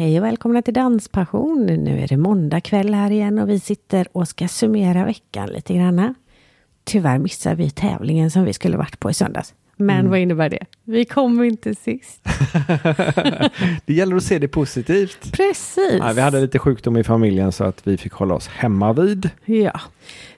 Hej och välkomna till Danspassion. Nu är det måndag kväll här igen och vi sitter och ska summera veckan lite grann. Tyvärr missar vi tävlingen som vi skulle varit på i söndags. Men Mm. vad innebär det? Vi kommer inte sist. det gäller att se det positivt. Precis. Nej, vi hade lite sjukdom i familjen så att vi fick hålla oss hemma vid. Ja.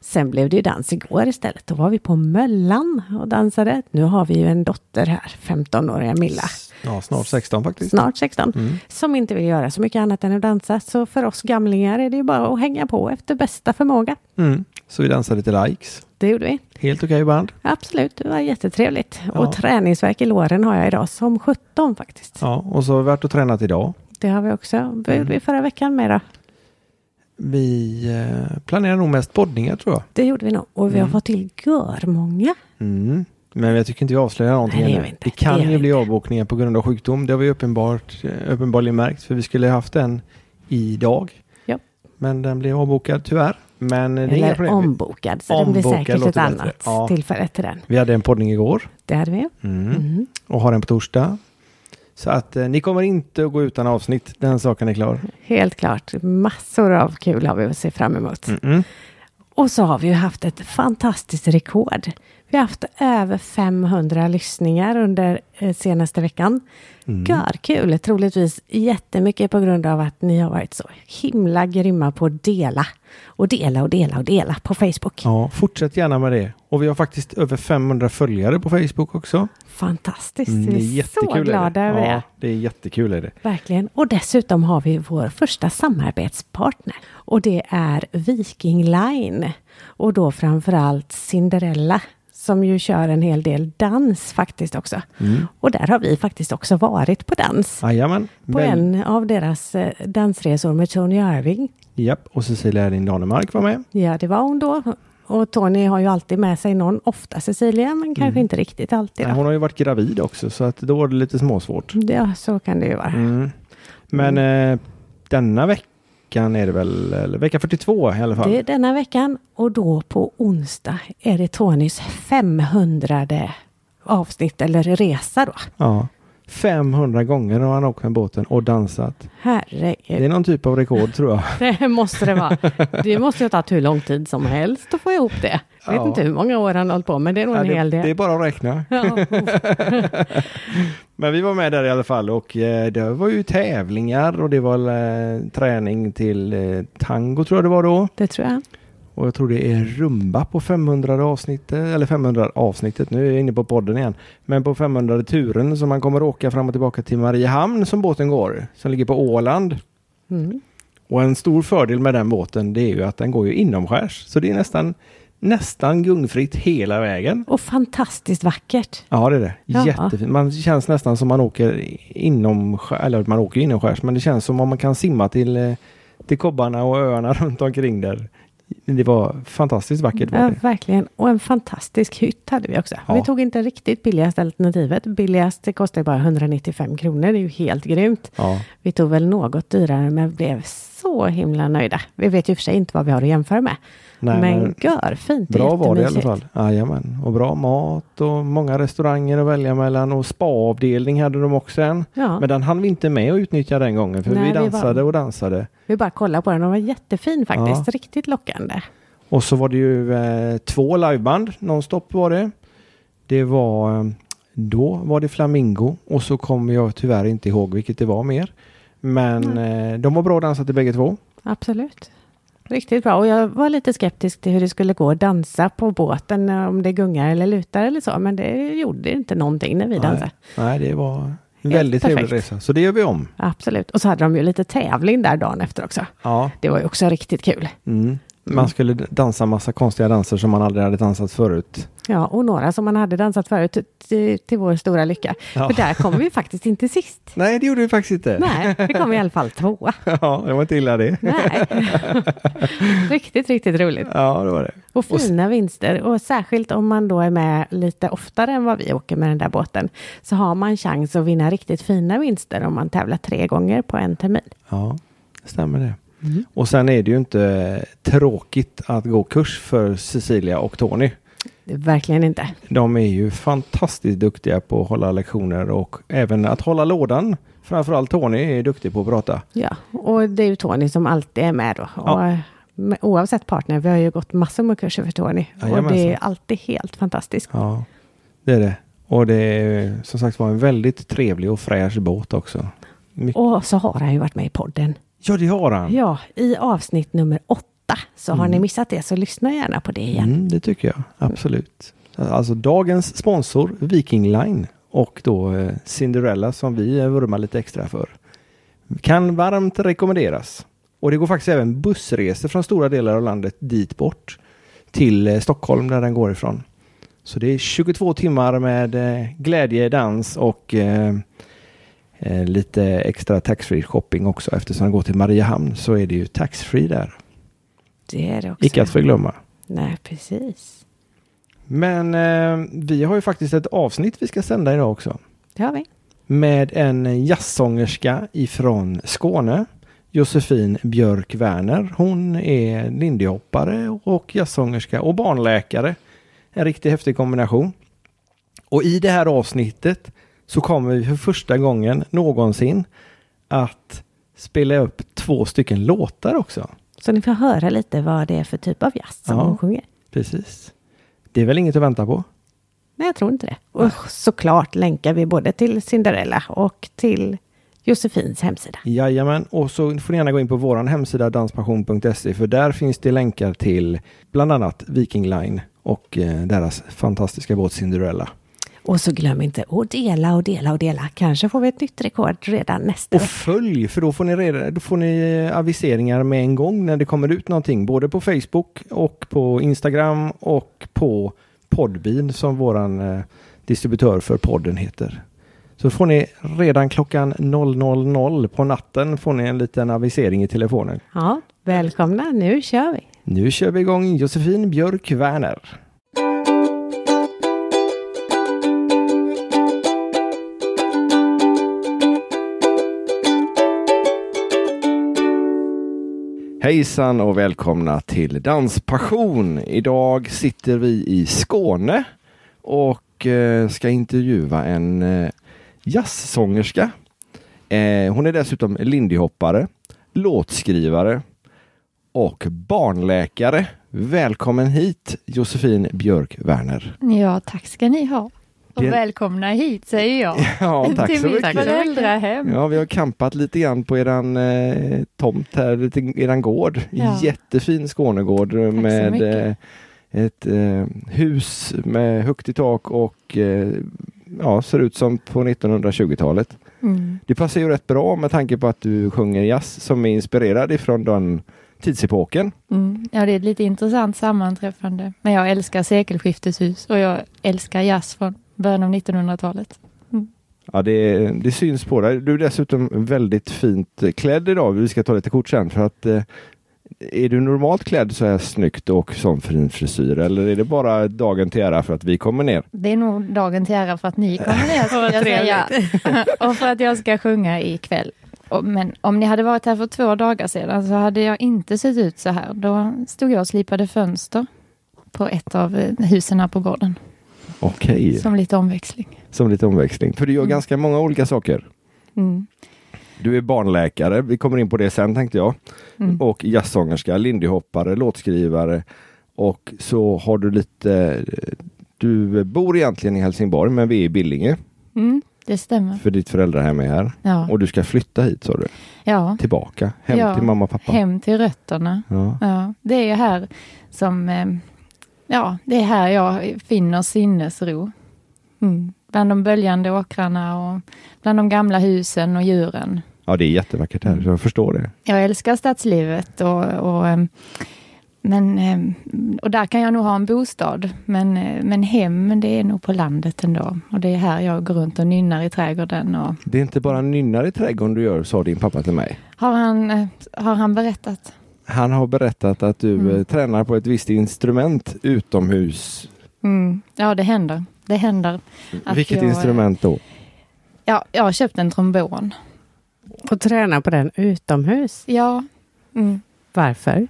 Sen blev det ju dans igår istället. Då var vi på Möllan och dansade. Nu har vi ju en dotter här, 15-åriga Milla. Ja, snart 16 faktiskt. Snart 16. Mm. Som inte vill göra så mycket annat än att dansa. Så för oss gamlingar är det ju bara att hänga på efter bästa förmåga. Mm. Så vi dansade lite likes. Det gjorde vi. Helt okej band. Absolut, det var jättetrevligt. Ja. Och träningsverk i låren har jag idag som 17 faktiskt. Ja, och så har vi varit och tränat idag. Det har vi också. Vad gjorde vi förra veckan med då? Vi eh, planerar nog mest poddningar tror jag. Det gjorde vi nog. Och vi har Mm. fått till görmånga. Mm. Men jag tycker inte vi avslöjar någonting Nej, ännu. Det kan Det ju bli avbokningar på grund av sjukdom. Det har vi uppenbart, eh, uppenbarligen märkt. För vi skulle ha haft den idag. Ja. Men den blev avbokad tyvärr. Men eh, det är Eller problem. ombokad. Så det blir Ombokad säkert ett annat Ja. tillfälle till den. Vi hade en poddning igår. Det hade vi. Mm. Mm. Och har en på torsdag. Så att eh, ni kommer inte att gå utan avsnitt. Den saken är klar. Helt klart. Massor av kul har vi att se fram emot. Mm-mm. Och så har vi ju haft ett fantastiskt rekord. Vi har haft över 500 lyssningar under eh, senaste veckan. Mm. Görkul! Troligtvis jättemycket på grund av att ni har varit så himla grymma på att dela. Och dela och dela och dela på Facebook. Ja, fortsätt gärna med det. Och vi har faktiskt över 500 följare på Facebook också. Fantastiskt! Mm, det är vi är så glada det. över ja, det. det är jättekul. Är det. Verkligen. Och dessutom har vi vår första samarbetspartner. Och det är Viking Line. Och då framförallt Cinderella. Som ju kör en hel del dans faktiskt också. Mm. Och där har vi faktiskt också varit på dans. Jajamän. På Väl- en av deras eh, dansresor med Tony Irving. Japp, och Cecilia Erin Danemark var med. Ja, det var hon då. Och Tony har ju alltid med sig någon, ofta Cecilia, men kanske inte riktigt alltid. Nej. Hon har ju varit gravid också så att då var det lite småsvårt. Ja, så kan det ju vara. Mm. Men eh, denna veckan är det väl, eller vecka 42 i alla fall. Det är denna veckan och då på onsdag är det Tonys 500 avsnitt eller resa då. Ja. 500 gånger har han åkt med båten och dansat. Det Herregud, är någon typ av rekord tror jag. det måste det vara. Det måste ju ha tagit hur lång tid som helst att få ihop det. Jag vet Ja. inte hur många år han har hållit på, men det är nog en Ja, hel det, del. det är bara att räkna. Ja, Men vi var med där i alla fall och eh, det var ju tävlingar och det var eh, träning till eh, tango tror jag det var då. det tror jag. Och jag tror det är rumba på 500 avsnittet, eller 500 avsnittet, nu är jag inne på podden igen. Men på 500 turen som man kommer åka fram och tillbaka till Mariehamn som båten går, som ligger på Åland. Mm. Och en stor fördel med den båten det är ju att den går ju inomskärs. Så det är nästan, nästan gungfritt hela vägen. Och fantastiskt vackert. Ja det är det. Ja. Jättefint. Man känns nästan som man åker inomskärs, eller man åker inomskärs, men det känns som om man kan simma till, eh, till kobbarna och öarna runt omkring där. Det var fantastiskt vackert. Var Ja, det. verkligen. Och en fantastisk hytt hade vi också. Ja. Vi tog inte riktigt billigaste alternativet. Billigast ju bara 195 kronor. Det är ju helt grymt. Ja. Vi tog väl något dyrare men blev så himla nöjda. Vi vet ju för sig inte vad vi har att jämföra med. Nej, men men gör fint. bra var det i alla fall. Jajamän. Och bra mat och många restauranger att välja mellan och spaavdelning hade de också en. Ja, Men den hann vi inte med att utnyttja den gången för Nej, vi vi var- dansade och dansade. vi bara kollade på den. Den var jättefin faktiskt. Ja. Riktigt lockande. Och så var det ju eh, två liveband, nonstop var det. Det var, eh, då var det Flamingo och så kommer jag tyvärr inte ihåg vilket det var mer. Men eh, de var bra dansat till bägge två. Absolut. Riktigt bra. Och jag var lite skeptisk till hur det skulle gå att dansa på båten. eh, Om det gungar eller lutar eller så. Men det gjorde inte någonting när vi dansade. Nej, nej, det var en väldigt trevlig resa. Så det gör vi om. Absolut. Och så hade de ju lite tävling där dagen efter också. Ja. Det var ju också riktigt kul. Mm. Man skulle dansa massa konstiga danser som man aldrig hade dansat förut. Ja, och några som man hade dansat förut till, till vår stora lycka. Ja. För där kom vi faktiskt inte sist. Nej, det gjorde vi faktiskt inte. Nej, vi kom i alla fall tvåa. Ja, det var inte illa det. Nej. riktigt, riktigt roligt. Ja, det var det. Och fina vinster. Och särskilt om man då är med lite oftare än vad vi åker med den där båten. Så har man chans att vinna riktigt fina vinster om man tävlar tre gånger på en termin. Ja, stämmer det. Och sen är det ju inte tråkigt att gå kurs för Cecilia och Tony. Verkligen inte. De är ju fantastiskt duktiga på att hålla lektioner och även att hålla lådan. framförallt Tony är duktig på att prata. Ja, och det är ju Tony som alltid är med då. Ja. Och, oavsett partner, vi har ju gått massor med kurser för Tony. Och Jajamensan. det är alltid helt fantastiskt. Ja, det är det. Och det är som sagt var en väldigt trevlig och fräsch båt också. My- Och så har han ju varit med i podden. Ja, det har han. Ja, i avsnitt nummer åtta. Så har Mm. ni missat det så lyssna gärna på det igen. Mm, det tycker jag, absolut. Alltså dagens sponsor Viking Line och då eh, Cinderella som vi vurmar lite extra för. Kan varmt rekommenderas. Och det går faktiskt även bussresor från stora delar av landet dit bort. Till eh, Stockholm där den går ifrån. Så det är 22 timmar med eh, glädje, dans och lite extra taxfree shopping också. Eftersom den går till Mariehamn så är det ju taxfree där. Det är det också. Icke att förglömma. Nej, precis. Men eh, vi har ju faktiskt ett avsnitt vi ska sända idag också. Det har vi. Med en jazzsångerska ifrån Skåne. Josefin Björk Werner. Hon är lindyhoppare och jazzsångerska och barnläkare. En riktigt häftig kombination. Och i det här avsnittet så kommer vi för första gången någonsin att spela upp två stycken låtar också. Så ni får höra lite vad det är för typ av jazz som Ja. hon sjunger. Precis. Det är väl inget att vänta på? Nej, jag tror inte det. Och såklart länkar vi både till Cinderella och till Josefins hemsida. Jajamän, och så får ni gärna gå in på vår hemsida danspassion.se för där finns det länkar till bland annat Viking Line och eh, deras fantastiska båt Cinderella. Och så glöm inte att dela och dela och dela. Kanske får vi ett nytt rekord redan nästa Och följ, för då får ni, reda, då får ni eh, aviseringar med en gång när det kommer ut någonting, både på Facebook och på Instagram och på Podbean som våran eh, distributör för podden heter. Så får ni redan klockan 000 på natten får ni en liten avisering i telefonen. Ja, välkomna. Nu kör vi. Nu kör vi igång Josefin Björk Werner. Hejsan och välkomna till Danspassion. Idag sitter vi i Skåne och eh, ska intervjua en eh, jazzsångerska. Eh, hon är dessutom lindyhoppare, låtskrivare och barnläkare. Välkommen hit Josefin Björk Werner. Ja, tack ska ni ha. Och välkomna hit säger jag. Ja, tack till så mitt mycket. föräldrahem. Ja, vi har kampat lite grann på eran eh, tomt här, lite, eran gård. Ja. Jättefin Skånegård så med eh, ett eh, hus med högt i tak och eh, ja, ser ut som på 1920-talet. Mm. Det passar ju rätt bra med tanke på att du sjunger jazz som är inspirerad ifrån den tidsepoken. Mm. Ja, det är ett lite intressant sammanträffande. Men jag älskar sekelskifteshus och jag älskar jazz från början av 1900-talet. Ja, det, det syns på dig. Du är dessutom väldigt fint klädd idag. Vi ska ta lite kort sen för att eh, är du normalt klädd så här snyggt och sån fin frisyr eller är det bara dagen till ära för att vi kommer ner? Det är nog dagen till ära för att ni kommer ner, skulle jag säga. och för att jag ska sjunga ikväll. Men om ni hade varit här för två dagar sedan så hade jag inte sett ut så här. Då stod jag och slipade fönster på ett av eh, husen här på gården. Okej, Som lite omväxling. som lite omväxling. För du gör Mm. ganska många olika saker. Mm. Du är barnläkare, vi kommer in på det sen tänkte jag. Mm. Och jazzsångerska, lindyhoppare, låtskrivare. Och så har du lite, du bor egentligen i Helsingborg men vi är i Billinge. Mm, det stämmer. För ditt föräldrahem är här. Ja, Och du ska flytta hit sa du? ja. Tillbaka, hem Ja, till mamma och pappa. hem till rötterna. Ja. Ja, det är ju här som, eh, ja, det är här jag finner sinnesro. Mm. Bland de böljande åkrarna och bland de gamla husen och djuren. ja, det är jättevackert här, så jag förstår det. Jag älskar stadslivet och, och eh, men, eh, och där kan jag nog ha en bostad. Men, eh, men hem, det är nog på landet ändå. Och det är här jag går runt och nynnar i trädgården. Och Det är inte bara nynnar i trädgården du gör, sa din pappa till mig. har, han, har han berättat? Han har berättat att du Mm. eh, tränar på ett visst instrument utomhus. Mm. Ja, det händer. Det händer. Att Vilket jag, eh, instrument då? Ja, jag har köpt en trombon. Och träna på den utomhus. Ja. Mm. Varför?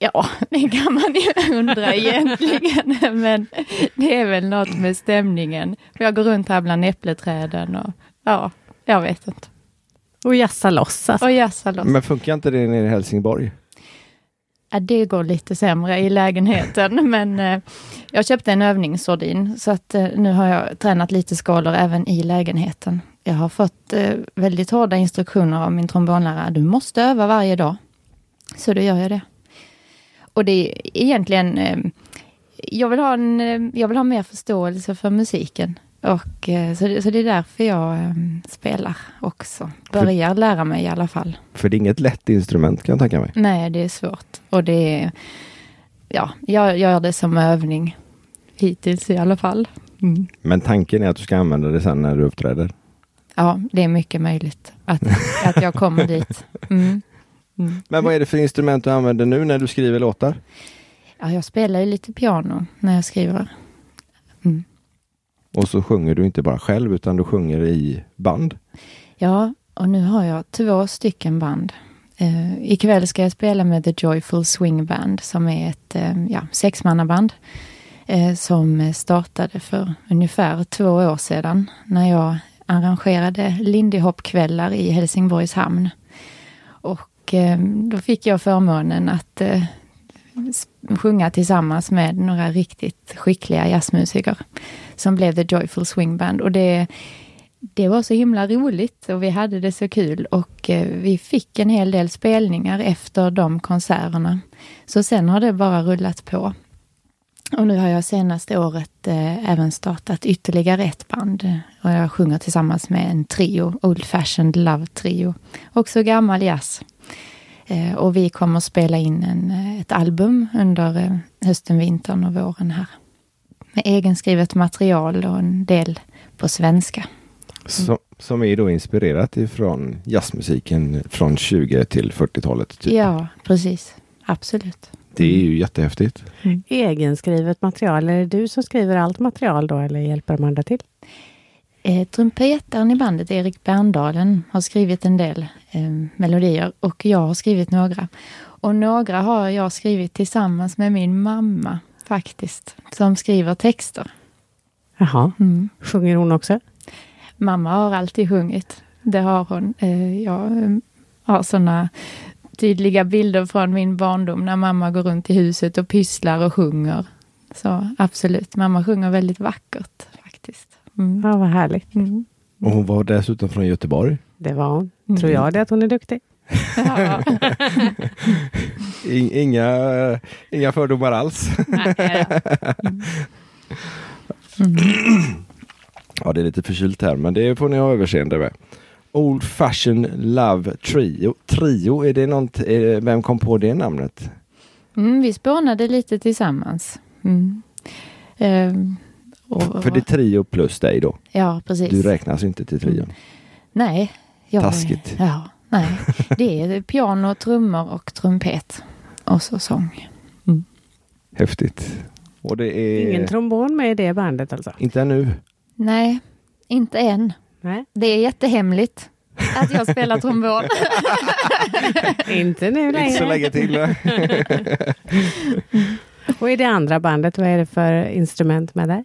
Ja, det kan man ju undra egentligen. Men det är väl något med stämningen. För jag går runt här bland äppleträden och Ja, jag vet inte. Och jassa loss alltså. Och jassa loss. Men funkar inte det nere i Helsingborg? Ja, det går lite sämre i lägenheten, men eh, jag köpte en övningssordin, så att eh, nu har jag tränat lite skalor även i lägenheten. Jag har fått eh, väldigt hårda instruktioner av min trombonlärare. Du måste öva varje dag. Så då gör jag det. Och det är egentligen, eh, jag, vill ha en, eh, jag vill ha mer förståelse för musiken. Och, eh, så, det, så det är därför jag eh, spelar också. Börjar lära mig i alla fall. För det är inget lätt instrument kan jag tänka mig. Nej, det är svårt. Och det är... Ja, jag gör det som övning. Hittills i alla fall. Mm. Men tanken är att du ska använda det sen när du uppträder? Ja, det är mycket möjligt att, att jag kommer dit. Mm. Mm. Men vad är det för instrument du använder nu när du skriver låtar? Ja, jag spelar ju lite piano när jag skriver. Mm. Och så sjunger du inte bara själv utan du sjunger i band? Ja, och nu har jag två stycken band. Uh, ikväll ska jag spela med The Joyful Swing Band som är ett uh, ja, sexmannaband uh, som startade för ungefär två år sedan när jag arrangerade Lindy Hop-kvällar i Helsingborgs hamn. Och uh, då fick jag förmånen att sjunga tillsammans med några riktigt skickliga jazzmusiker som blev The Joyful Swing Band. Och det, det var så himla roligt och vi hade det så kul och eh, vi fick en hel del spelningar efter de konserterna. Så sen har det bara rullat på. Och nu har jag senaste året eh, även startat ytterligare ett band. Och jag sjunger tillsammans med en trio, Old Fashioned Love Trio. Också gammal jazz. Eh, och vi kommer spela in en, eh, ett album under eh, hösten, vintern och våren här. Med egenskrivet material och en del på svenska. Som, som är då inspirerat ifrån jazzmusiken från 20 till 40-talet? Typ. Ja, precis. Absolut. Det är ju jättehäftigt. Mm. Egenskrivet material, är det du som skriver allt material då eller hjälper de andra till? Eh, trumpetaren i bandet, Erik Berndalen, har skrivit en del eh, melodier och jag har skrivit några. Och några har jag skrivit tillsammans med min mamma faktiskt, som skriver texter. Jaha, mm. sjunger hon också? Mamma har alltid sjungit. Det har hon. Eh, jag eh, har sådana tydliga bilder från min barndom när mamma går runt i huset och pysslar och sjunger. Så absolut, mamma sjunger väldigt vackert faktiskt. Mm. Ja, vad härligt. Mm. Och hon var dessutom från Göteborg. Det var hon. Mm. Tror jag det att hon är duktig. inga, inga fördomar alls. Mm. ja, det är lite förkylt här, men det får ni ha överseende med. Old Fashion Love Trio. Trio, är det något, är, vem kom på det namnet? Mm, vi spånade lite tillsammans. Mm. Um, och, För det är trio plus dig då? Ja, precis. Du räknas inte till trion? Mm. Nej. Jag, Taskigt. Ja, nej. Det är piano, trummor och trumpet. Och så sång. Mm. Häftigt. Och det är... Ingen trombon med i det bandet alltså? Inte ännu? Nej, inte än. Nej. Det är jättehemligt att jag spelar trombon. inte nu längre. Inte så länge till. Och i det andra bandet, vad är det för instrument med där?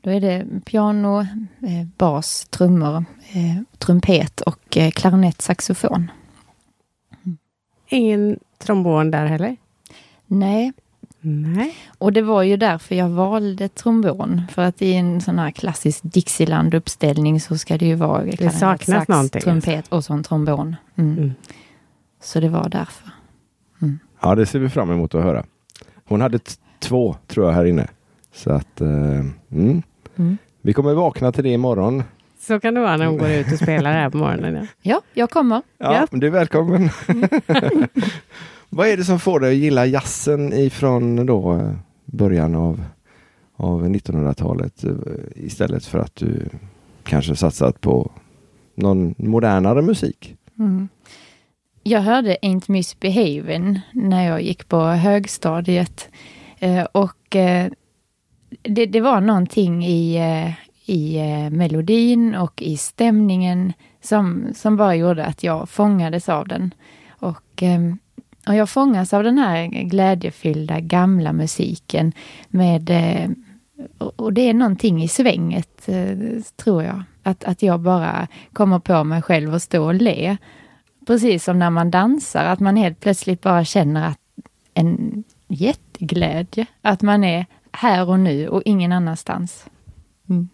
Då är det piano, eh, bas, trummor, eh, trumpet och eh, klarinett, saxofon. Mm. Ingen trombon där heller? Nej. Nej. Och det var ju därför jag valde trombon. För att i en sån här klassisk Dixieland-uppställning så ska det ju vara det saknas sax, någonting. trumpet och så en trombon. Mm. Mm. Så det var därför. Mm. Ja, det ser vi fram emot att höra. Hon hade två, tror jag, här inne. Så att, uh, mm. Mm. Vi kommer vakna till det imorgon. Så kan det vara när hon går ut och spelar här på morgonen. Ja, ja jag kommer. Ja, ja. du är välkommen. Mm. Vad är det som får dig att gilla jazzen ifrån då eh, början av, av 1900-talet eh, istället för att du kanske satsat på någon modernare musik? Mm. Jag hörde Ain't Misbehavin' när jag gick på högstadiet. Eh, och det, det, var någonting i, i eh, melodin och i stämningen som, som bara gjorde att jag fångades av den. Och, ehm, och jag fångas av den här glädjefyllda gamla musiken med eh, och det är någonting i svänget, eh, tror jag. Att, att jag bara kommer på mig själv och står och le. Precis som när man dansar, att man helt plötsligt bara känner att en jätteglädje. Att man är här och nu och ingen annanstans. Mm.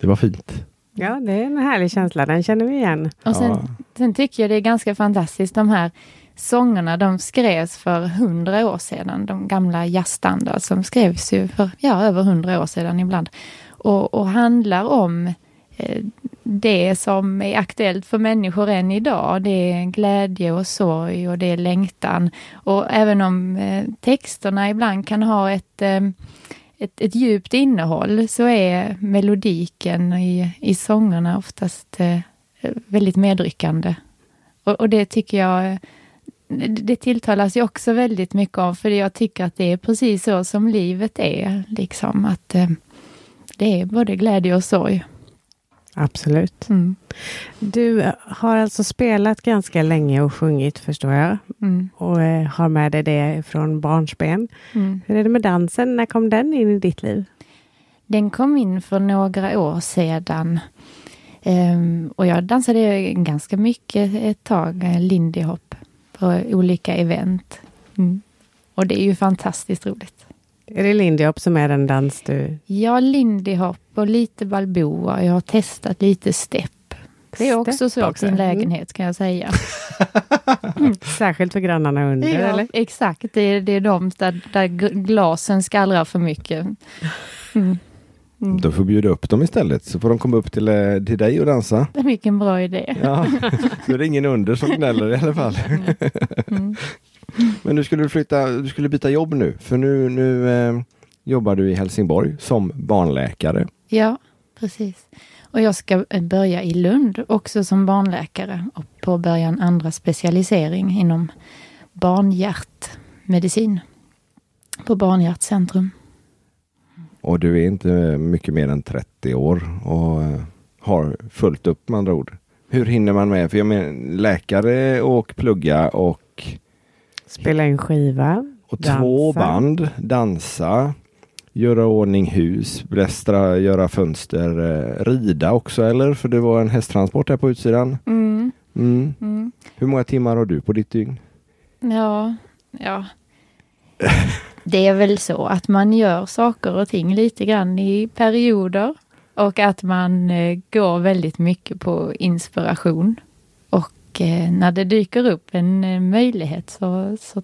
Det var fint. Ja, det är en härlig känsla, den känner vi igen. Och sen, ja. sen tycker jag det är ganska fantastiskt, de här sångerna de skrevs för hundra år sedan, de gamla jazzstandards som skrevs ju för ja, över hundra år sedan ibland. Och, och handlar om eh, det som är aktuellt för människor än idag. Det är glädje och sorg och det är längtan. Och även om eh, texterna ibland kan ha ett, eh, ett, ett djupt innehåll så är melodiken i, i sångerna oftast eh, väldigt medryckande. Och, och det tycker jag det tilltalas ju också väldigt mycket av, för jag tycker att det är precis så som livet är. Liksom att eh, det är både glädje och sorg. Absolut. Mm. Du har alltså spelat ganska länge och sjungit förstår jag. Mm. Och eh, har med dig det från barnsben. Mm. Hur är det med dansen? När kom den in i ditt liv? Den kom in för några år sedan. Um, och jag dansade ganska mycket ett tag, eh, lindy hop, på olika event. Mm. Och det är ju fantastiskt roligt. Är det lindy hop som är den dans du... Ja, lindy hop och lite balboa. Jag har testat lite step. Det är också så också. sin lägenhet kan jag säga. Mm. Särskilt för grannarna under, ja, eller? Exakt, det är, det är de där, där glasen skallrar för mycket. Mm. Mm. Då får vi bjuda upp dem istället, så får de komma upp till, eh, till dig och dansa. Vilken bra idé. Ja, så är det ingen under som gnäller i alla fall. Mm. Mm. Men du skulle flytta, du skulle byta jobb nu, för nu, nu eh, jobbar du i Helsingborg som barnläkare. Ja, precis. Och jag ska börja i Lund också som barnläkare och påbörja en andra specialisering inom barnhjärtmedicin på Barnhjärtcentrum. Och du är inte mycket mer än 30 år och eh, har fullt upp med andra ord. Hur hinner man med? För jag menar läkare och plugga och spela in skiva. Och dansa. två band, dansa, göra ordning hus, blästra, göra fönster, eh, rida också eller? För det var en hästtransport här på utsidan. Mm. Mm. Mm. Hur många timmar har du på ditt dygn? Ja, ja. Det är väl så att man gör saker och ting lite grann i perioder och att man eh, går väldigt mycket på inspiration. Och eh, när det dyker upp en möjlighet så, så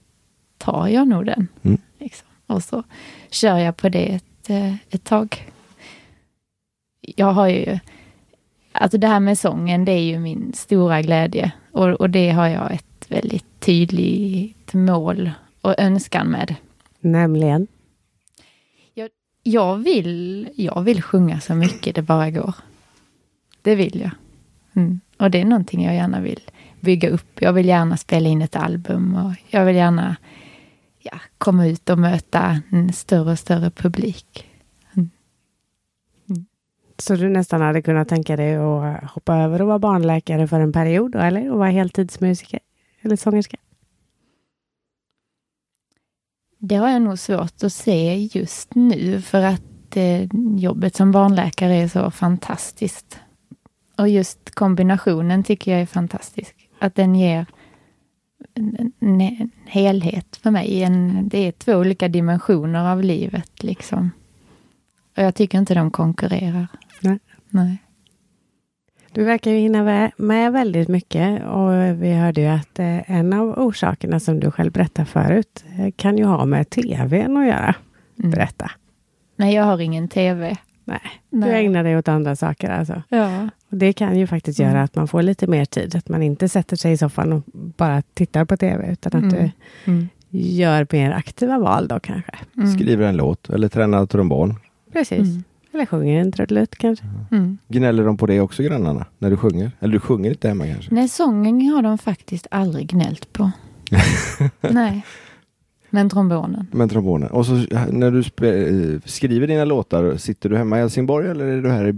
tar jag nog den. Mm. Liksom. Och så kör jag på det ett, ett tag. Jag har ju, alltså det här med sången, det är ju min stora glädje och, och det har jag ett väldigt tydligt mål och önskan med. Nämligen? Jag, jag, vill, jag vill sjunga så mycket det bara går. Det vill jag. Mm. Och det är någonting jag gärna vill bygga upp. Jag vill gärna spela in ett album och jag vill gärna ja, komma ut och möta en större och större publik. Mm. Mm. Så du nästan hade kunnat tänka dig att hoppa över och vara barnläkare för en period, eller? Och vara heltidsmusiker eller sångerska? Det har jag nog svårt att se just nu för att eh, jobbet som barnläkare är så fantastiskt. Och just kombinationen tycker jag är fantastisk. Att den ger en, en, helhet för mig. En, det är två olika dimensioner av livet liksom. Och jag tycker inte de konkurrerar. Nej. Nej. Du verkar ju hinna med väldigt mycket och vi hörde ju att eh, en av orsakerna som du själv berättade förut eh, kan ju ha med tvn att göra. Mm. Berätta. Mm. Nej, jag har ingen tv. Nej, Nej, du ägnar dig åt andra saker alltså. Ja. Och det kan ju faktiskt mm. göra att man får lite mer tid. Att man inte sätter sig i soffan och bara tittar på tv, utan att mm. du mm. gör mer aktiva val då kanske. Mm. Skriver en låt eller tränar trombon. Precis. Eller sjunger en trudelutt kanske. Mm. Gnäller de på det också grannarna? När du sjunger? Eller du sjunger inte hemma kanske? Nej, sången har de faktiskt aldrig gnällt på. Nej. Men trombonen. Men trombonen. Och så när du skriver dina låtar, sitter du hemma i Helsingborg eller är du här i,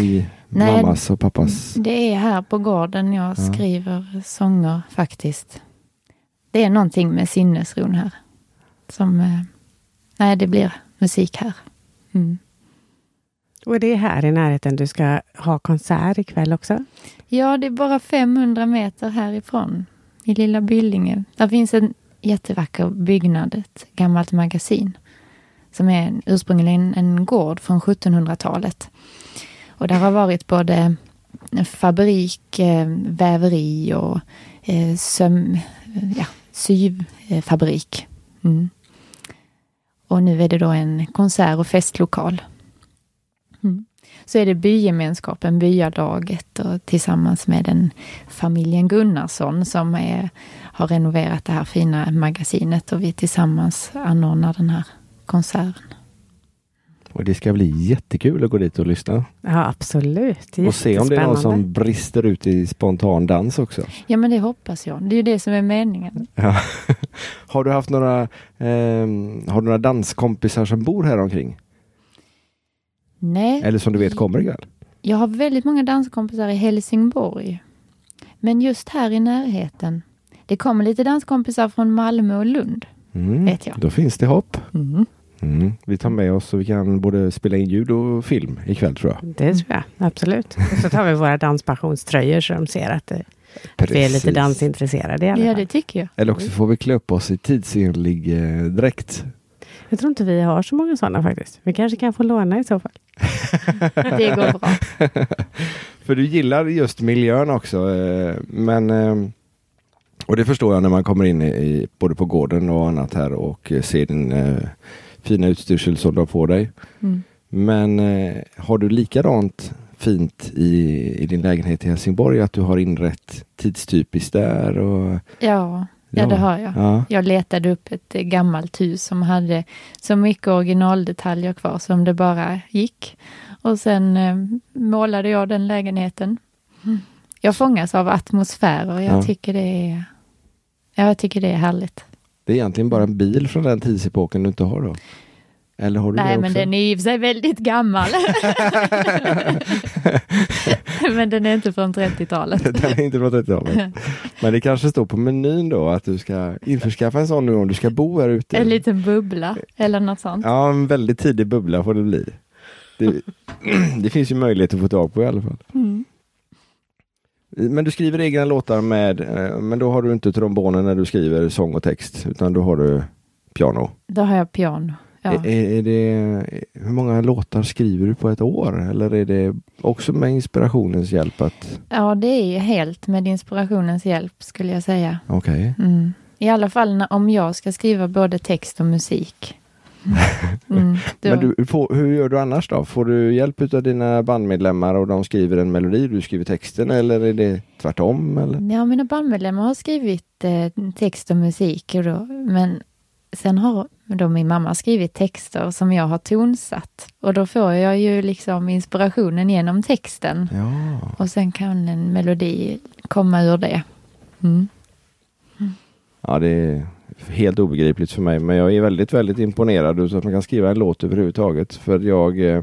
i Nej, mammas och pappas? Det är här på gården jag ja. skriver sånger faktiskt. Det är någonting med sinnesron här. Som, eh, nej, det blir musik här. Mm. Och det är här i närheten du ska ha konsert ikväll också? Ja, det är bara 500 meter härifrån, i lilla Byllinge. Där finns en jättevacker byggnad, ett gammalt magasin, som är ursprungligen en gård från 1700-talet. Och där har varit både fabrik, eh, väveri och eh, söm, ja, syfabrik. Mm. Och nu är det då en konsert och festlokal. Mm. Så är det bygemenskapen, byalaget och tillsammans med den familjen Gunnarsson som är, har renoverat det här fina magasinet och vi tillsammans anordnar den här konserten. Och det ska bli jättekul att gå dit och lyssna. Ja, absolut. Och se om det är någon som brister ut i spontan dans också. Ja, men det hoppas jag. Det är ju det som är meningen. Ja. har du haft några, eh, har du några danskompisar som bor här omkring? Nej. Eller som du vet kommer ikväll? Jag har väldigt många danskompisar i Helsingborg. Men just här i närheten. Det kommer lite danskompisar från Malmö och Lund. Mm, vet jag. Då finns det hopp. Mm. Mm. Vi tar med oss så vi kan både spela in ljud och film ikväll tror jag. Det tror jag, absolut. Och så tar vi våra danspensionströjor så de ser att, det, att vi är lite dansintresserade i alla fall. Ja, det tycker jag. Eller också får vi klä upp oss i tidsenlig eh, dräkt. Jag tror inte vi har så många sådana faktiskt. Vi kanske kan få låna i så fall. det går bra. För du gillar just miljön också. Eh, men eh, och det förstår jag när man kommer in i, både på gården och annat här och ser din eh, fina utstyrsel som du har på dig. Mm. Men eh, har du likadant fint i, i din lägenhet i Helsingborg? Att du har inrett tidstypiskt där? Och, ja, ja, det har jag. Ja. Jag letade upp ett gammalt hus som hade så mycket originaldetaljer kvar som det bara gick. Och sen eh, målade jag den lägenheten. Mm. Jag fångas av atmosfär och jag ja. tycker det är jag tycker det är härligt. Det är egentligen bara en bil från den tidsepoken du inte har då? Eller har du Nej, det men den är i och för sig väldigt gammal. men den är inte från 30-talet. den är inte från 30-talet. Men det kanske står på menyn då att du ska införskaffa en sån nu om du ska bo här ute. En liten bubbla eller något sånt. Ja, en väldigt tidig bubbla får det bli. Det, det finns ju möjlighet att få tag på i alla fall. Mm. Men du skriver egna låtar med, eh, men då har du inte trombonen när du skriver sång och text, utan då har du piano? Då har jag piano. Ja. Är, är, det, hur många låtar skriver du på ett år? Eller är det också med inspirationens hjälp? Att... Ja, det är helt med inspirationens hjälp skulle jag säga. Okej. Okay. Mm. I alla fall när, om jag ska skriva både text och musik. Mm, Men du, får, hur gör du annars då? Får du hjälp av dina bandmedlemmar och de skriver en melodi, du skriver texten eller är det tvärtom? Eller? Ja, mina bandmedlemmar har skrivit eh, text och musik. Och då, men sen har då min mamma skrivit texter som jag har tonsatt. Och då får jag ju liksom inspirationen genom texten. Ja. Och sen kan en melodi komma ur det. Mm. Mm. Ja, det är helt obegripligt för mig, men jag är väldigt, väldigt imponerad så att man kan skriva en låt överhuvudtaget. För jag eh,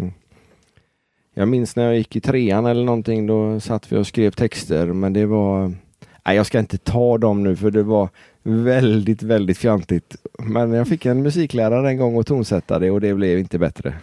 jag minns när jag gick i trean eller någonting, då satt vi och skrev texter, men det var Nej, jag ska inte ta dem nu för det var väldigt, väldigt fjantigt. Men jag fick en musiklärare en gång och tonsätta det och det blev inte bättre.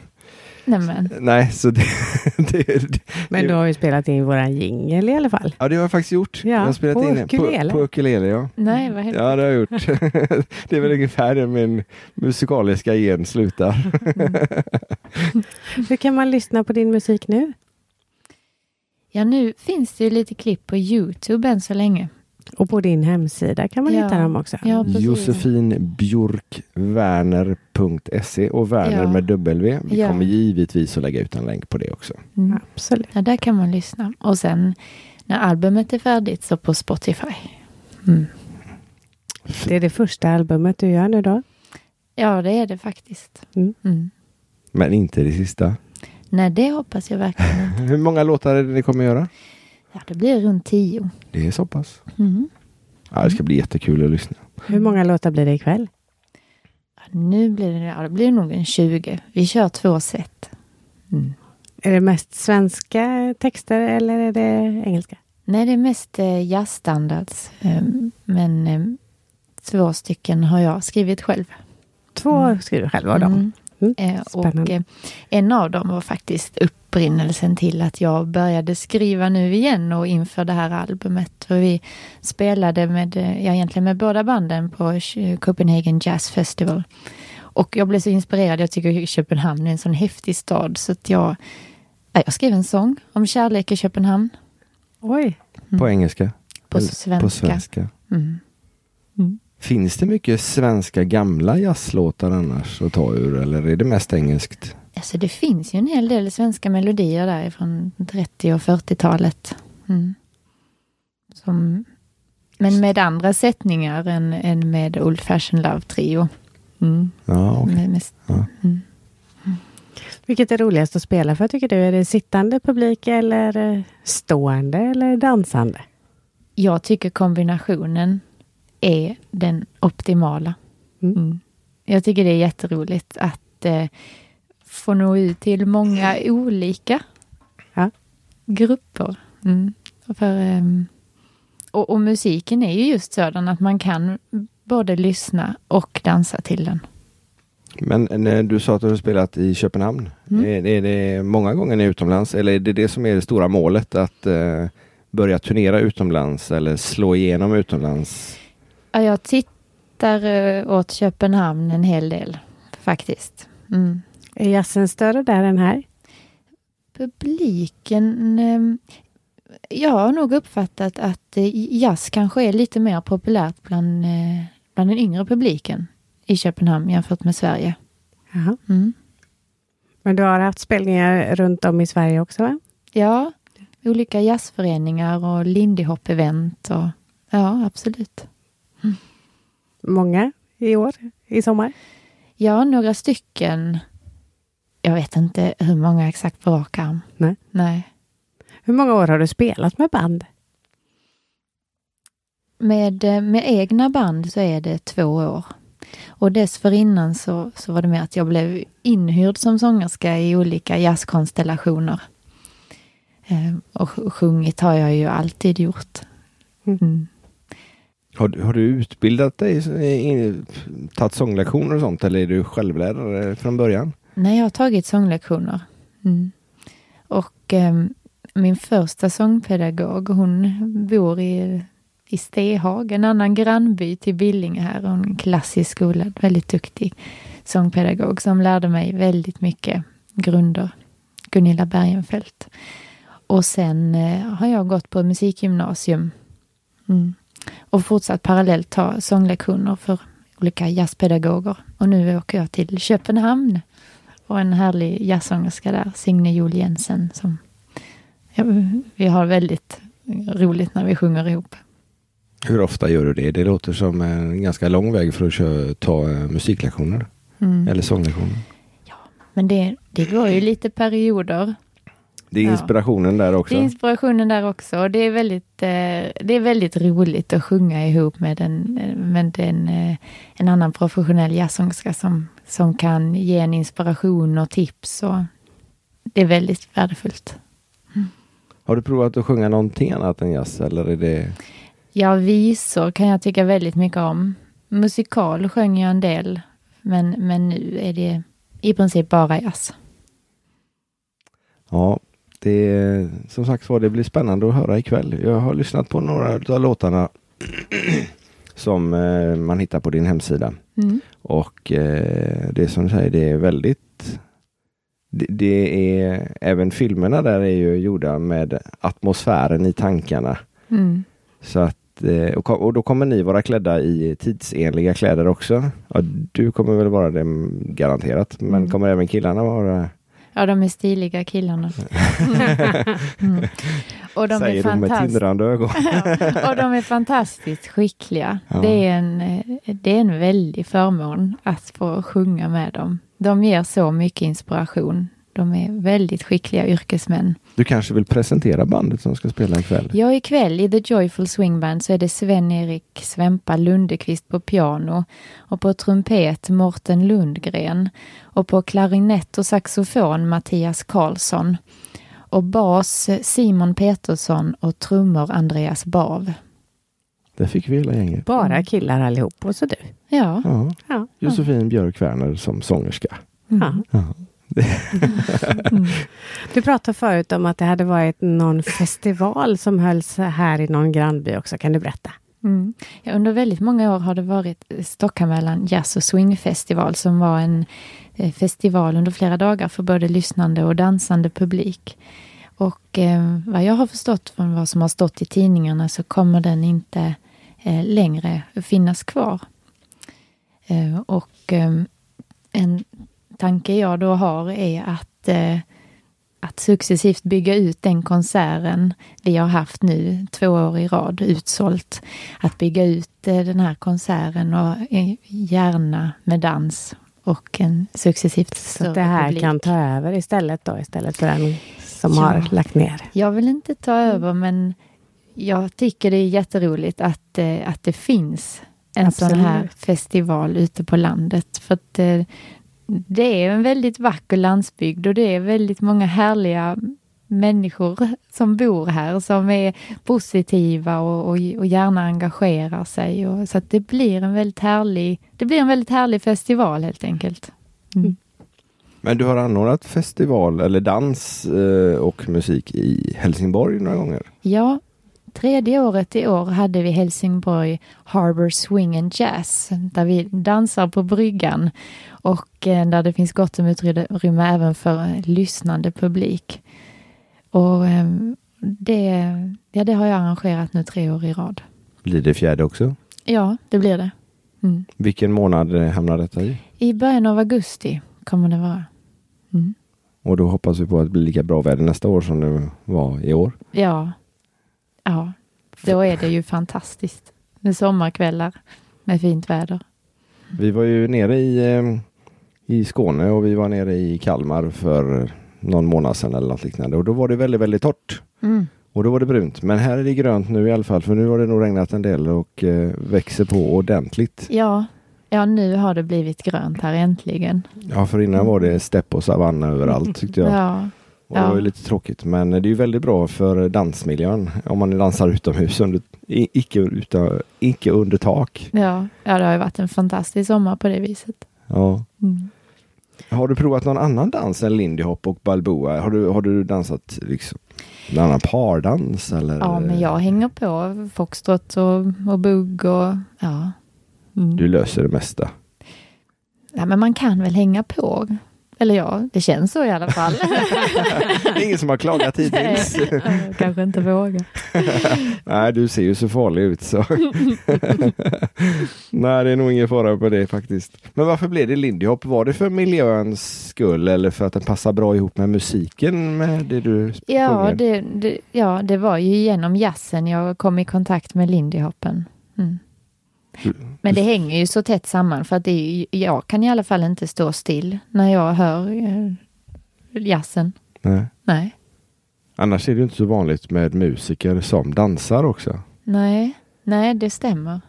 Nämen. Nej, så det, det, det, Men du har ju spelat in våran jingel i alla fall. Ja, det har jag faktiskt gjort. Ja, jag har spelat på in ukulele. På, på ukulele, ja. Nej, vad Ja, det har jag gjort. det är väl ungefär där min musikaliska gen slutar. Mm. Hur kan man lyssna på din musik nu? Ja, nu finns det ju lite klipp på Youtube än så länge. Och på din hemsida kan man ja. hitta dem också. Ja, Josefinbjörkwerner.se och Werner ja. med W. Vi ja. kommer givetvis att lägga ut en länk på det också. Mm. Absolut. Ja, där kan man lyssna. Och sen när albumet är färdigt så på Spotify. Mm. Det är det första albumet du gör nu då? Ja, det är det faktiskt. Mm. mm. Men inte det sista? Nej, det hoppas jag verkligen inte. Hur många låtar är det ni kommer göra? Ja, det blir runt tio. Det är så pass? Mm. Ja, det ska bli jättekul att lyssna. Hur många låtar blir det ikväll? Ja, nu blir det, ja, det blir nog en 20. Vi kör två set. Mm. Är det mest svenska texter eller är det engelska? Nej, det är mest eh, jazzstandards. Eh, men eh, två stycken har jag skrivit själv. Två mm. skriver själv av dem? Mm. Mm. Eh, och eh, en av dem var faktiskt upp upprinnelsen till att jag började skriva nu igen och inför det här albumet. För vi spelade med, ja, egentligen med båda banden på Copenhagen Jazz Festival. Och jag blev så inspirerad. Jag tycker Köpenhamn är en sån häftig stad så att jag, jag skrev en sång om kärlek i Köpenhamn. Oj! Mm. På engelska? På svenska. På svenska. Mm. Mm. Finns det mycket svenska gamla jazzlåtar annars att ta ur eller är det mest engelskt? Alltså det finns ju en hel del svenska melodier där från 30 och 40-talet. Mm. Som, men med andra sättningar än, än med Old Fashion Love Trio. Mm. Ja, okay. mest, ja. Mm. Vilket är roligast att spela för tycker du? Är det sittande publik eller stående eller dansande? Jag tycker kombinationen är den optimala. Mm. mm. Jag tycker det är jätteroligt att eh, få nå ut till många olika ja. grupper. Mm. För, eh, och, och, musiken är ju just sådan att man kan både lyssna och dansa till den. Men när du sa att du har spelat i Köpenhamn, mm. är, är, det många gånger ni är utomlands eller är det det som är det stora målet att eh, börja turnera utomlands eller slå igenom utomlands? Ja, jag tittar uh, åt Köpenhamn en hel del faktiskt. Mm. Är jazzen större där än här? Publiken... Um, jag har nog uppfattat att uh, jazz kanske är lite mer populärt bland, uh, bland den yngre publiken i Köpenhamn jämfört med Sverige. Mm. Men du har haft spelningar runt om i Sverige också? va? Ja, olika jazzföreningar och Lindy Hop-event. Och, ja, absolut. Mm. Många i år, i sommar? Ja, några stycken. Jag vet inte hur många exakt på rak arm. Nej. Nej. Hur många år har du spelat med band? Med, eh, med egna band så är det två år. Och dessförinnan så, så var det med att jag blev inhyrd som sångerska i olika jazzkonstellationer. Eh, och sjungit har jag ju alltid gjort. Mm. mm. Har, har, du utbildat dig, tagit sånglektioner och sånt eller är du självlärare från början? Nej, jag har tagit sånglektioner. Mm. Och eh, min första sångpedagog, hon bor i, i Stehag, en annan grannby till Billinge här. En klassisk skola, väldigt duktig sångpedagog som lärde mig väldigt mycket grunder. Gunilla Bergenfeldt. Och sen eh, har jag gått på musikgymnasium. Mm. Och fortsatt parallellt ta sånglektioner för olika jazzpedagoger. Och nu åker jag till Köpenhamn. Och en härlig jazzsångerska där, Signe Jol Jensen. Som, ja, vi har väldigt roligt när vi sjunger ihop. Hur ofta gör du det? Det låter som en ganska lång väg för att köra, ta eh, musiklektioner. Mm. Eller sånglektioner. Ja, men det, det går ju lite perioder. Det är inspirationen ja. där också. Det är inspirationen där också. Och det är väldigt, eh, det är väldigt roligt att sjunga ihop med en, med en, eh, en annan professionell jazzsångerska som, som kan ge en inspiration och tips. Och det är väldigt värdefullt. Mm. Har du provat att sjunga någonting annat än jazz eller är det? Ja, visor kan jag tycka väldigt mycket om. Musikal sjöng jag en del, men, men nu är det i princip bara jazz. Ja, det, som sagt var, det blir spännande att höra ikväll. Jag har lyssnat på några av låtarna som eh, man hittar på din hemsida. Mm. Och eh, det som du säger, det är väldigt det, det, är även filmerna där är ju gjorda med atmosfären i tankarna. Mm. Så att, eh, och, och, då kommer ni vara klädda i tidsenliga kläder också. Ja, du kommer väl vara det garanterat, men mm. kommer även killarna vara Ja, de är stiliga killarna. mm. Och de Säger är de med tindrande ögon. och de är fantastiskt skickliga. Ja. Det, är en, det är en väldig förmån att få sjunga med dem. De ger så mycket inspiration. De är väldigt skickliga yrkesmän. Du kanske vill presentera bandet som ska spela ikväll? Ja, ikväll i The Joyful Swing Band så är det Sven-Erik Svempa Lundekvist på piano och på trumpet Morten Lundgren och på klarinett och saxofon Mattias Karlsson och bas Simon Petersson och trummor Andreas Bav. Där fick vi hela gänget. Bara killar allihop och så du. Ja. ja. ja. Josefin Björk Werner som sångerska. Mm. Ja mm. Du pratade förut om att det hade varit någon festival som hölls här i någon grannby också. Kan du berätta? Mm. Ja, under väldigt många år har det varit Stockamöllan Jazz och Swingfestival som var en eh, festival under flera dagar för både lyssnande och dansande publik. Och eh, vad jag har förstått från vad som har stått i tidningarna så kommer den inte eh, längre finnas kvar. Eh, och eh, en tanke jag då har är att eh, att successivt bygga ut den konserten vi har haft nu två år i rad utsålt. Att bygga ut eh, den här konserten och eh, gärna med dans och en successivt större Så det här publik. kan ta över istället då, istället för den som ja. har lagt ner? Jag vill inte ta över, men jag tycker det är jätteroligt att, eh, att det finns en Absolut. sån här festival ute på landet. För att det är en väldigt vacker landsbygd och det är väldigt många härliga människor som bor här som är positiva och, och, och gärna engagerar sig. Och, så att det blir en väldigt härlig, det blir en väldigt härlig festival helt enkelt. Mm. Men du har anordnat festival eller dans eh, och musik i Helsingborg några gånger? Ja, tredje året i år hade vi Helsingborg Harbour Swing and Jazz där vi dansar på bryggan och eh, där det finns gott om utrymme även för lyssnande publik. Och ehm, det, ja, det har jag arrangerat nu tre år i rad. Blir det fjärde också? Ja, det blir det. Mm. Vilken månad hamnar detta i? I början av augusti kommer det vara. Mm. Och då hoppas vi på att det blir lika bra väder nästa år som det var i år? Ja, ja. Då är det ju fantastiskt med sommarkvällar med fint väder. Vi var ju nere i ehm, i Skåne och vi var nere i Kalmar för någon månad sedan eller något liknande och då var det väldigt, väldigt torrt. Mm. Och då var det brunt. Men här är det grönt nu i alla fall för nu har det nog regnat en del och eh, växer på ordentligt. Ja, ja nu har det blivit grönt här äntligen. Ja, för innan var det stepp och savanna överallt tyckte jag. Ja. Och det var ju lite tråkigt men det är ju väldigt bra för dansmiljön om man dansar utomhus under, icke, utan, icke under tak. Ja, ja, det har ju varit en fantastisk sommar på det viset. Ja. Mm. Har du provat någon annan dans än lindy hop och balboa? Har du, har du dansat liksom en annan pardans eller? Ja, men jag hänger på foxtrot och, och bugg och ja. Mm. Du löser det mesta? Ja, men man kan väl hänga på. Eller ja, det känns så i alla fall. Ingen som har klagat hittills. Nej, kanske inte vågar. Nej, du ser ju så farlig ut så. Nej, det är nog ingen fara på det faktiskt. Men varför blev det Lindy Hop? Var det för miljöns skull eller för att den passar bra ihop med musiken med det du ja det, det, ja, det var ju genom jazzen jag kom i kontakt med Lindy Hoppen. Mm. Men det hänger ju så tätt samman för att det är, jag kan i alla fall inte stå still när jag hör eh, jazzen. Nej. Nej. Annars är det inte så vanligt med musiker som dansar också. Nej, nej det stämmer.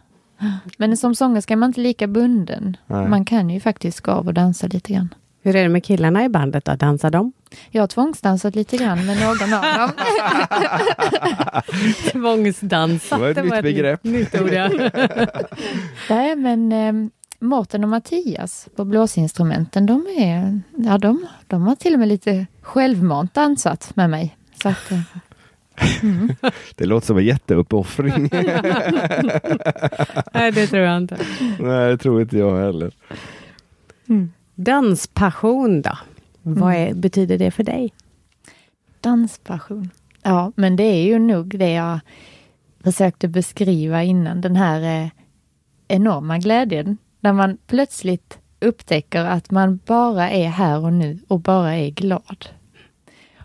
Men som sångerska är man inte lika bunden. Nej. Man kan ju faktiskt gå av och dansa lite grann. Hur är det med killarna i bandet då? Dansar de? Jag har tvångsdansat lite grann med någon av dem. Tvångsdansa. Det var ett nytt begrepp. Nytt ord, ja. Nej, men eh, Mårten och Mattias på blåsinstrumenten, de, är, ja, de, de har till och med lite självmant dansat med mig. Så att, eh, mm. Det låter som en jätteuppoffring. Nej, det tror jag inte. Nej, det tror inte jag heller. Mm. Danspassion då? Mm. Vad är, betyder det för dig? Danspassion? Ja, men det är ju nog det jag försökte beskriva innan. Den här eh, enorma glädjen. När man plötsligt upptäcker att man bara är här och nu och bara är glad.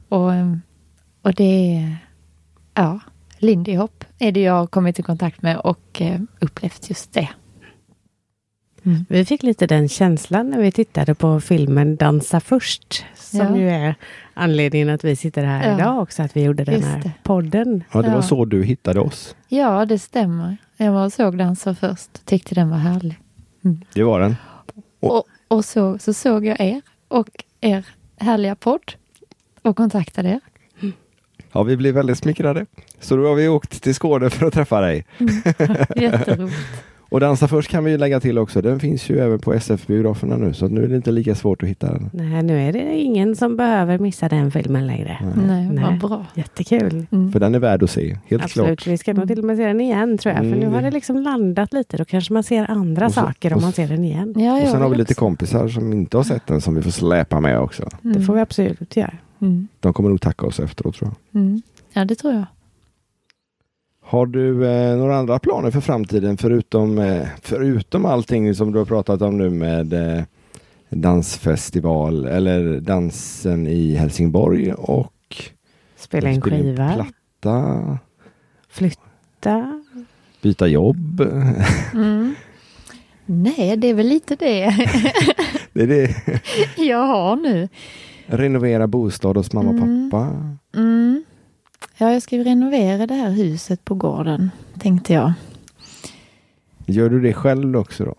Och, eh, och det är, ja, Lindy Hop är det jag har kommit i kontakt med och eh, upplevt just det. Mm. Vi fick lite den känslan när vi tittade på filmen Dansa först. Som ja. ju är anledningen att vi sitter här ja. idag också, att vi gjorde den här det. podden. Ja, det var så du hittade oss. Ja, det stämmer. Jag var och såg Dansa först. Tyckte den var härlig. Mm. Det var den. Och, och, och, så, så såg jag er och er härliga podd och kontaktade er. Ja, vi blev väldigt smickrade. Så då har vi åkt till Skåne för att träffa dig. Mm. Jätteroligt. Och Dansa först kan vi lägga till också. Den finns ju även på SF-biograferna nu så nu är det inte lika svårt att hitta den. Nej, nu är det ingen som behöver missa den filmen längre. Nej, Nej. vad bra. Jättekul. Mm. För den är värd att se, helt Absolut, klart. vi ska nog till och med se den igen tror jag. För Mm, nu har det- det liksom landat lite. Då kanske man ser andra så- saker om och man ser den igen. Ja, Och sen har vi lite också. kompisar som inte har sett den som vi får släpa med också. Det får vi absolut göra. Mm. De kommer nog tacka oss efteråt tror jag. Mm. Ja, det tror jag. Har du eh, några andra planer för framtiden förutom, eh, förutom allting som du har pratat om nu med eh, dansfestival eller dansen i Helsingborg och Spela in skiva, platta, flytta. byta jobb. Mm. Nej, det är väl lite det Det är det. jag har nu. Renovera bostad hos mamma och Mm. pappa. Mm. Ja, jag ska ju renovera det här huset på gården, tänkte jag. Gör du det själv också då?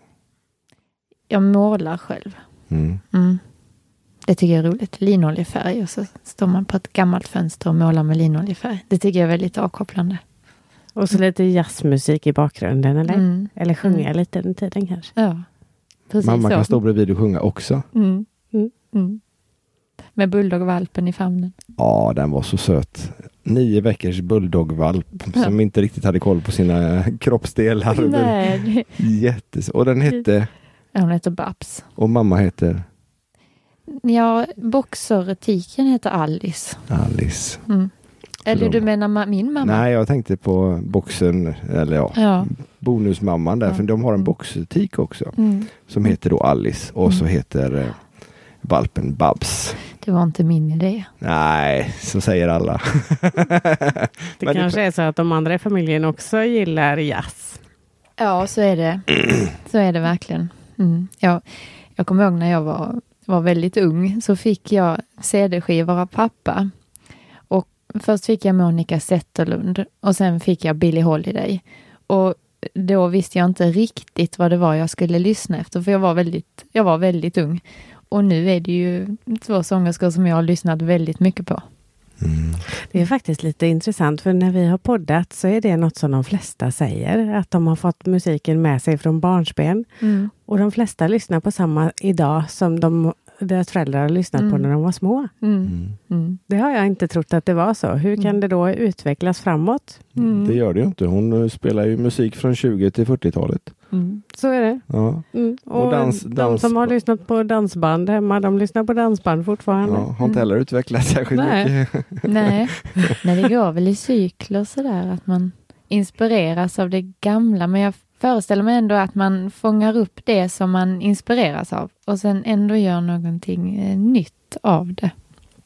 Jag målar själv. Mm. Mm. Det tycker jag är roligt. Linoljefärg och så står man på ett gammalt fönster och målar med linoljefärg. Det tycker jag är väldigt avkopplande. Och så lite jazzmusik i bakgrunden eller? Mm. Eller sjunga Mm. lite under tiden kanske. Ja, precis Mamma så. kan stå bredvid och sjunga också. Med bulldogvalpen i famnen. Ja, den var så söt. Nio veckors bulldogvalp Ja. som inte riktigt hade koll på sina kroppsdelar. Nej, Jättes och den hette, ja, hon heter Babs. och mamma heter Ja, boxeretiken heter Alice. Alice. Mm. Eller du menar ma- min mamma? Nej, jag tänkte på boxen, eller ja, Ja. bonusmamman där, Ja. för de har en Mm. boxetik också. Mm. Som heter då Alice och så Mm. heter eh, valpen Babs. Det var inte min idé. Nej, så säger alla. Det Men kanske är så att de andra i familjen också gillar jazz. Ja, så är det. Så är det verkligen. Mm. Jag, jag kommer ihåg när jag var, var väldigt ung så fick jag CD-skivor av pappa. Och först fick jag Monica Zetterlund och sen fick jag Billie Holiday. Och då visste jag inte riktigt vad det var jag skulle lyssna efter för jag var väldigt, jag var väldigt ung. Och nu är det ju två sångerskor som jag har lyssnat väldigt mycket på. Mm. Det är faktiskt lite intressant för när vi har poddat så är det något som de flesta säger. Att de har fått musiken med sig från barnsben. Och de flesta lyssnar på samma idag som de, deras föräldrar har lyssnat på Mm. när de var små. Mm. Mm. Mm. Det har jag inte trott att det var så. Hur kan Mm. det då utvecklas framåt? Mm. Det gör det ju inte. Hon eh, spelar ju musik från 20 till 40-talet. Mm. Så är det. Ja. Mm. Och, Och dans- de dans- som har lyssnat på dansband hemma, de lyssnar på dansband fortfarande. Ja, har inte heller utvecklats särskilt Nej. mycket. Nej. Nej, det går väl i cykler sådär att man inspireras av det gamla. Men jag föreställer mig ändå att man fångar upp det som man inspireras av och sen ändå gör någonting eh, nytt av det.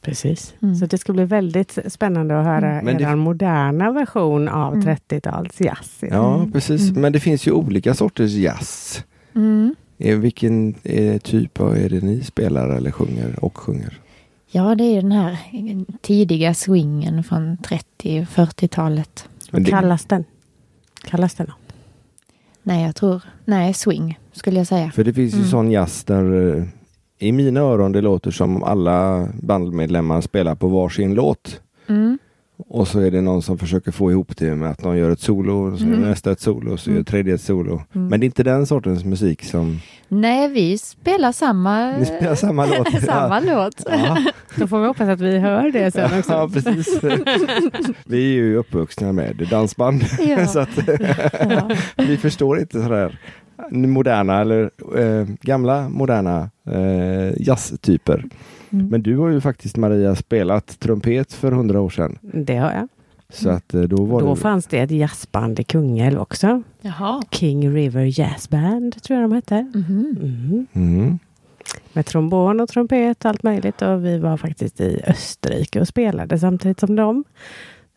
Precis. Mm. Så det ska bli väldigt spännande att höra Mm. Er moderna version av Mm. 30-tals jazz. Ja, precis. Mm. Men det finns ju olika sorters jazz. Mm. Vilken eh, typ av är det ni spelar eller sjunger och sjunger? Ja, det är den här tidiga swingen från 30-40-talet. Men Vad det- kallas den? Kallas den något? Nej, jag tror... Nej, swing skulle jag säga. För det finns ju Mm. sån jazz där eh, i mina öron det låter som om alla bandmedlemmar spelar på varsin låt. Mm. Och så är det någon som försöker få ihop det med att någon gör ett solo, och så Mm. nästa ett solo, och så Mm. gör tredje ett solo. Mm. Men det är inte den sortens musik som... Nej, vi spelar samma... Ni spelar samma låt. samma låt. Ja, Då får vi hoppas att vi hör det sen också. ja precis. Vi är ju uppvuxna med dansband. Ja. så att Ja. vi förstår inte sådär moderna eller eh, gamla moderna eh, jazztyper. Mm. Men du har ju faktiskt Maria spelat trumpet för hundra år sedan. Det har jag. Så att eh, då var Då det... fanns det ett jazzband i Kungälv också. Jaha. King River Jazz Band tror jag de hette. Mm. Mm. Med trombon och trumpet och allt möjligt. Och vi var faktiskt i Österrike och spelade samtidigt som dem.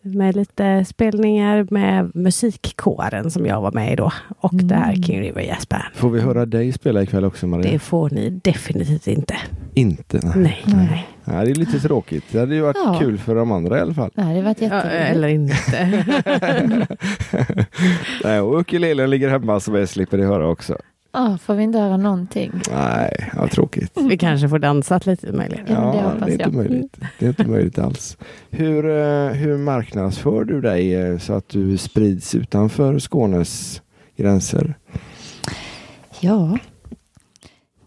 Med lite spelningar med musikkåren som jag var med i då. Och det här Mm. King River Jazz Band. Får vi höra dig spela ikväll också Maria? Det får ni definitivt inte. Inte? Nej. Nej. Nej. nej. Det är lite tråkigt. Det hade ju varit Ja. kul för de andra i alla fall. Det hade varit Ja, jätteroligt. eller inte. Nej, och ukulelen ligger hemma så vi slipper det höra också. Ja, får vi inte höra någonting? Nej, vad tråkigt. Vi kanske får dansat lite möjligen. Ja, det Ja, hoppas det är inte jag. möjligt. Det är inte möjligt alls. Hur, eh, hur marknadsför du dig eh, så att du sprids utanför Skånes gränser? Ja.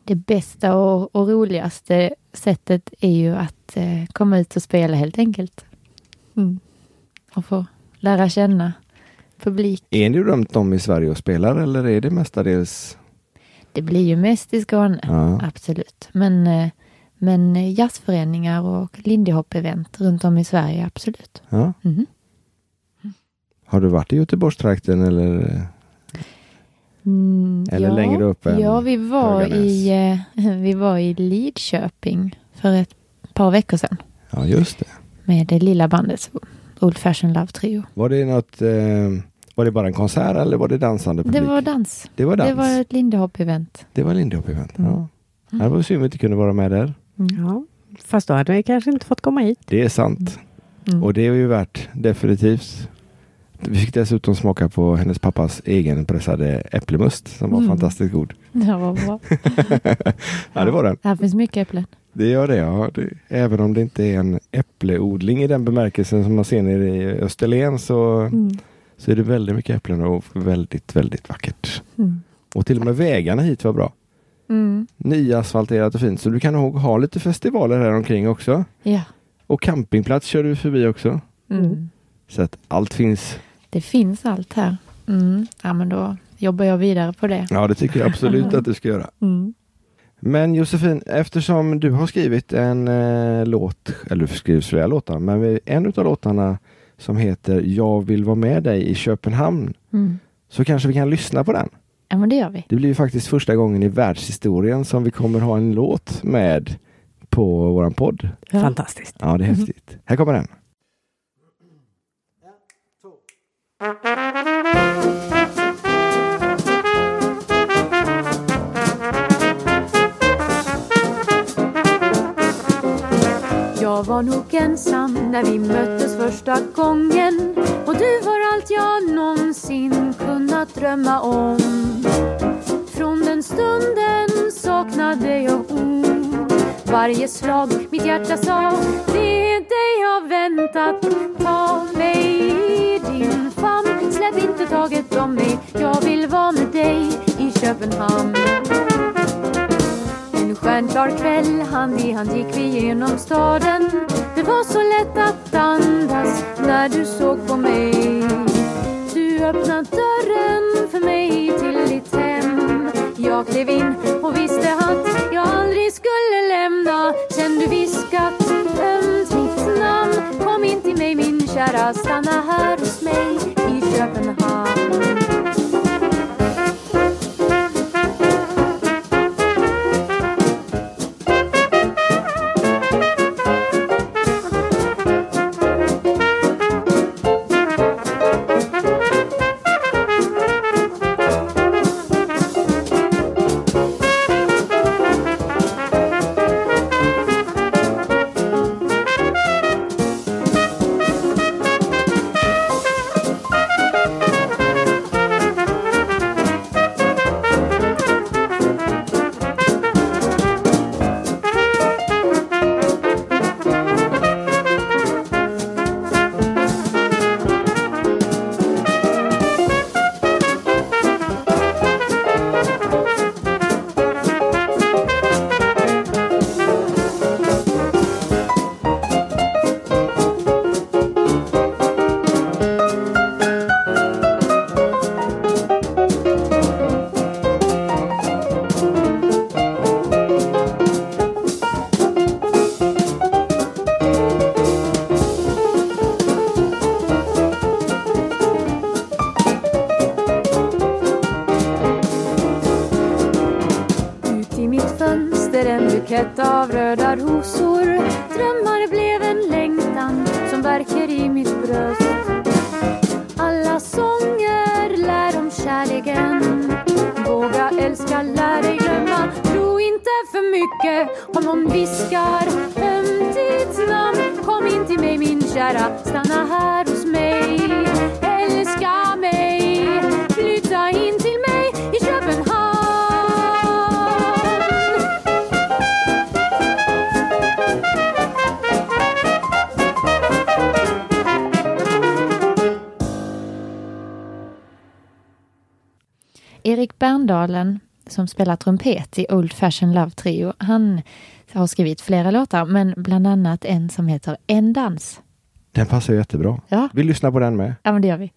Det bästa och, och roligaste sättet är ju att eh, komma ut och spela helt enkelt. Mm. Och få lära känna publik. Är ni runt om i Sverige och spelar eller är det mestadels? Det blir ju mest i Skåne, Ja. absolut. Men, eh, men jazzföreningar och lindy hop-event runt om i Sverige, absolut. Ja. Mhm. Har du varit i Göteborgstrakten eller? Mm, Eller längre upp än Ja, vi var, Höganäs. i, eh, vi var i Lidköping för ett par veckor sedan Ja, just det. med det lilla bandet Old Fashion Love Trio. Var det något? Eh, var det bara en konsert eller var det dansande publik? Det var dans. Det var dans. Det var ett lindy hop-event. Det var Lindy Hop-event. Mm. Ja. Det var synd att vi inte kunde vara med där. Ja, fast då hade vi kanske inte fått komma hit. Det är sant. Mm. Och det är ju värt definitivt. Vi fick dessutom smaka på hennes pappas egenpressade äppelmust som var Mm. fantastiskt god. Det var bra. Ja, det var den. Här finns mycket äpplen. Det gör det, ja. Det, även om det inte är en äppleodling i den bemärkelsen som man ser nere i Österlen så, Mm. Så är det väldigt mycket äpplen och väldigt, väldigt vackert. Mm. Och till och med vägarna hit var bra. Mm. Nyasfalterat och fint. Så du kan nog ha lite festivaler här omkring också. Ja. Och campingplats kör du förbi också. Mm. Så att allt finns. Det finns allt här. Mm. Ja, men då jobbar jag vidare på det. Ja, det tycker jag absolut att du ska göra. Mm. Men Josefin, eftersom du har skrivit en eh, låt, eller du har skrivit flera låtar, men en av låtarna som heter Jag vill vara med dig i Köpenhamn, Mm. så kanske vi kan lyssna på den. Ja, men det gör vi. Det blir ju faktiskt första gången i världshistorien som vi kommer ha en låt med på våran podd. Ja. Fantastiskt. Ja, det är häftigt. Här kommer den. Jag var nog ensam när vi möttes första gången och du var allt jag någonsin kunnat drömma om. Från den stunden saknade jag ord. Varje slag mitt hjärta sa det är dig jag väntat. Ta mig i din famn, släpp inte taget om mig. Jag vill vara med dig i Köpenhamn. Stjärnklar kväll, hand i hand gick vi genom staden. Det var så lätt att andas när du såg på mig. Du öppnade dörren för mig till ditt hem. Jag klev in och visste att jag aldrig skulle lämna. Sen du viskat ömt mitt namn. Kom in till mig min kära, stanna här hos mig i Köpenhamn. En av röda rosor Drömmar blev en längtan som verkar i mitt bröst. Alla sånger lär om kärleken. Våga älska, lär dig glömma. Tro inte för mycket om någon viskar. Ömt ditt namn Kom in till mig min kära, stanna här. Erik Berndalen som spelar trumpet i Old Fashion Love Trio. Han har skrivit flera låtar, men bland annat en som heter En dans. Den passar jättebra. Ja, Vi lyssnar på den med. ja men det gör vi.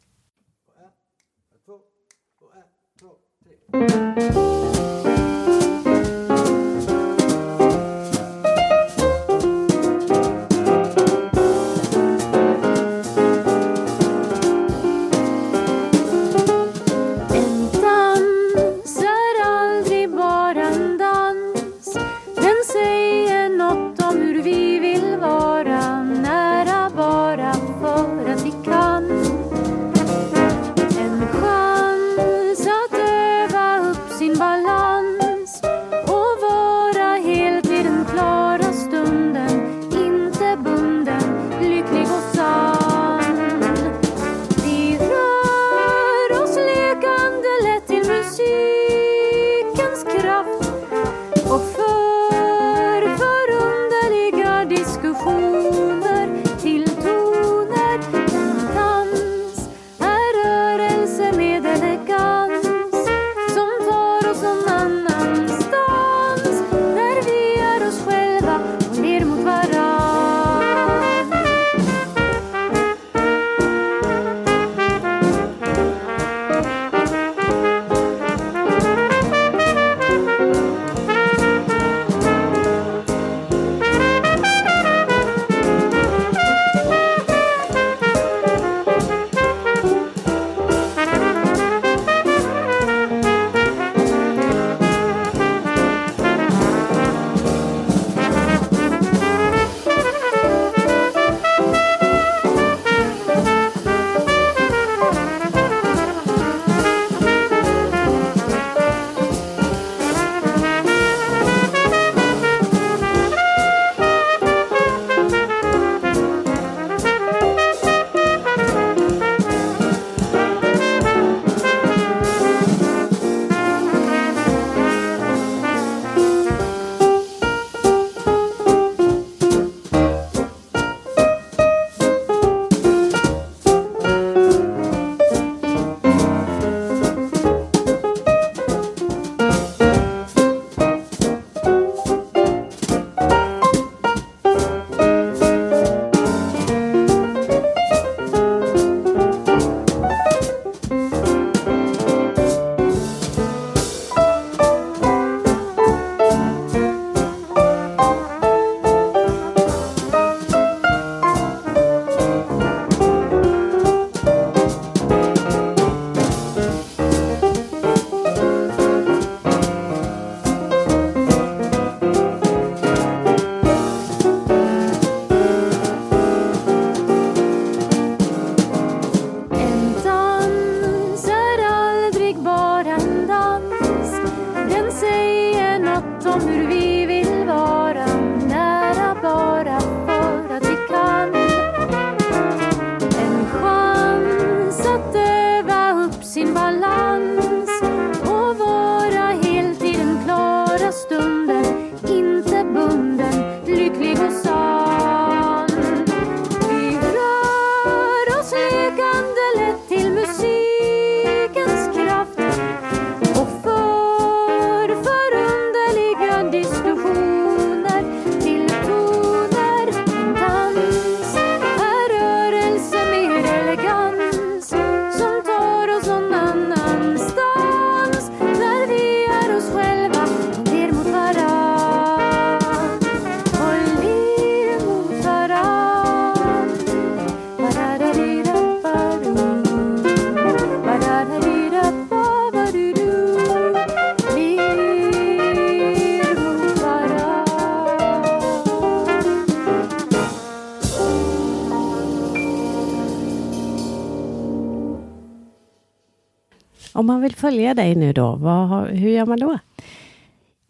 Om man vill följa dig nu då, vad, hur gör man då?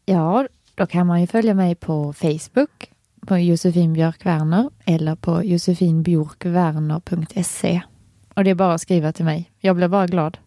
Ja, då kan man ju följa mig på Facebook, på Josefin Björk Werner eller på josefinbjorkwerner.se. Och det är bara att skriva till mig. Jag blir bara glad.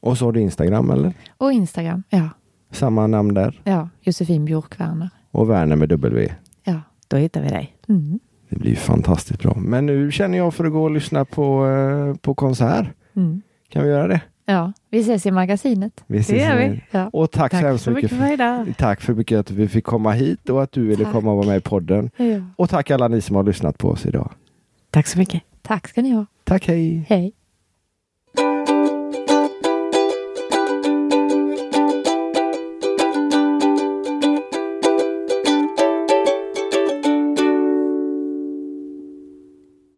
Och så har du Instagram eller? Och Instagram, ja. Samma namn där. Ja, Josefin Björk Werner. Och Werner med W. Ja. Då hittar vi dig. Mm. Det blir fantastiskt bra. Men nu känner jag för att gå och lyssna på, eh, på konsert. Mm. Kan vi göra det? Ja, vi ses i magasinet. Vi ses Det gör vi. Ja. Och tack, så Tack hemskt så mycket för idag. Tack för mycket att vi fick komma hit och att du ville Tack. komma och vara med i podden. Ja. Och tack alla ni som har lyssnat på oss idag. Tack så mycket. Tack ska ni ha. Tack, hej! Hej.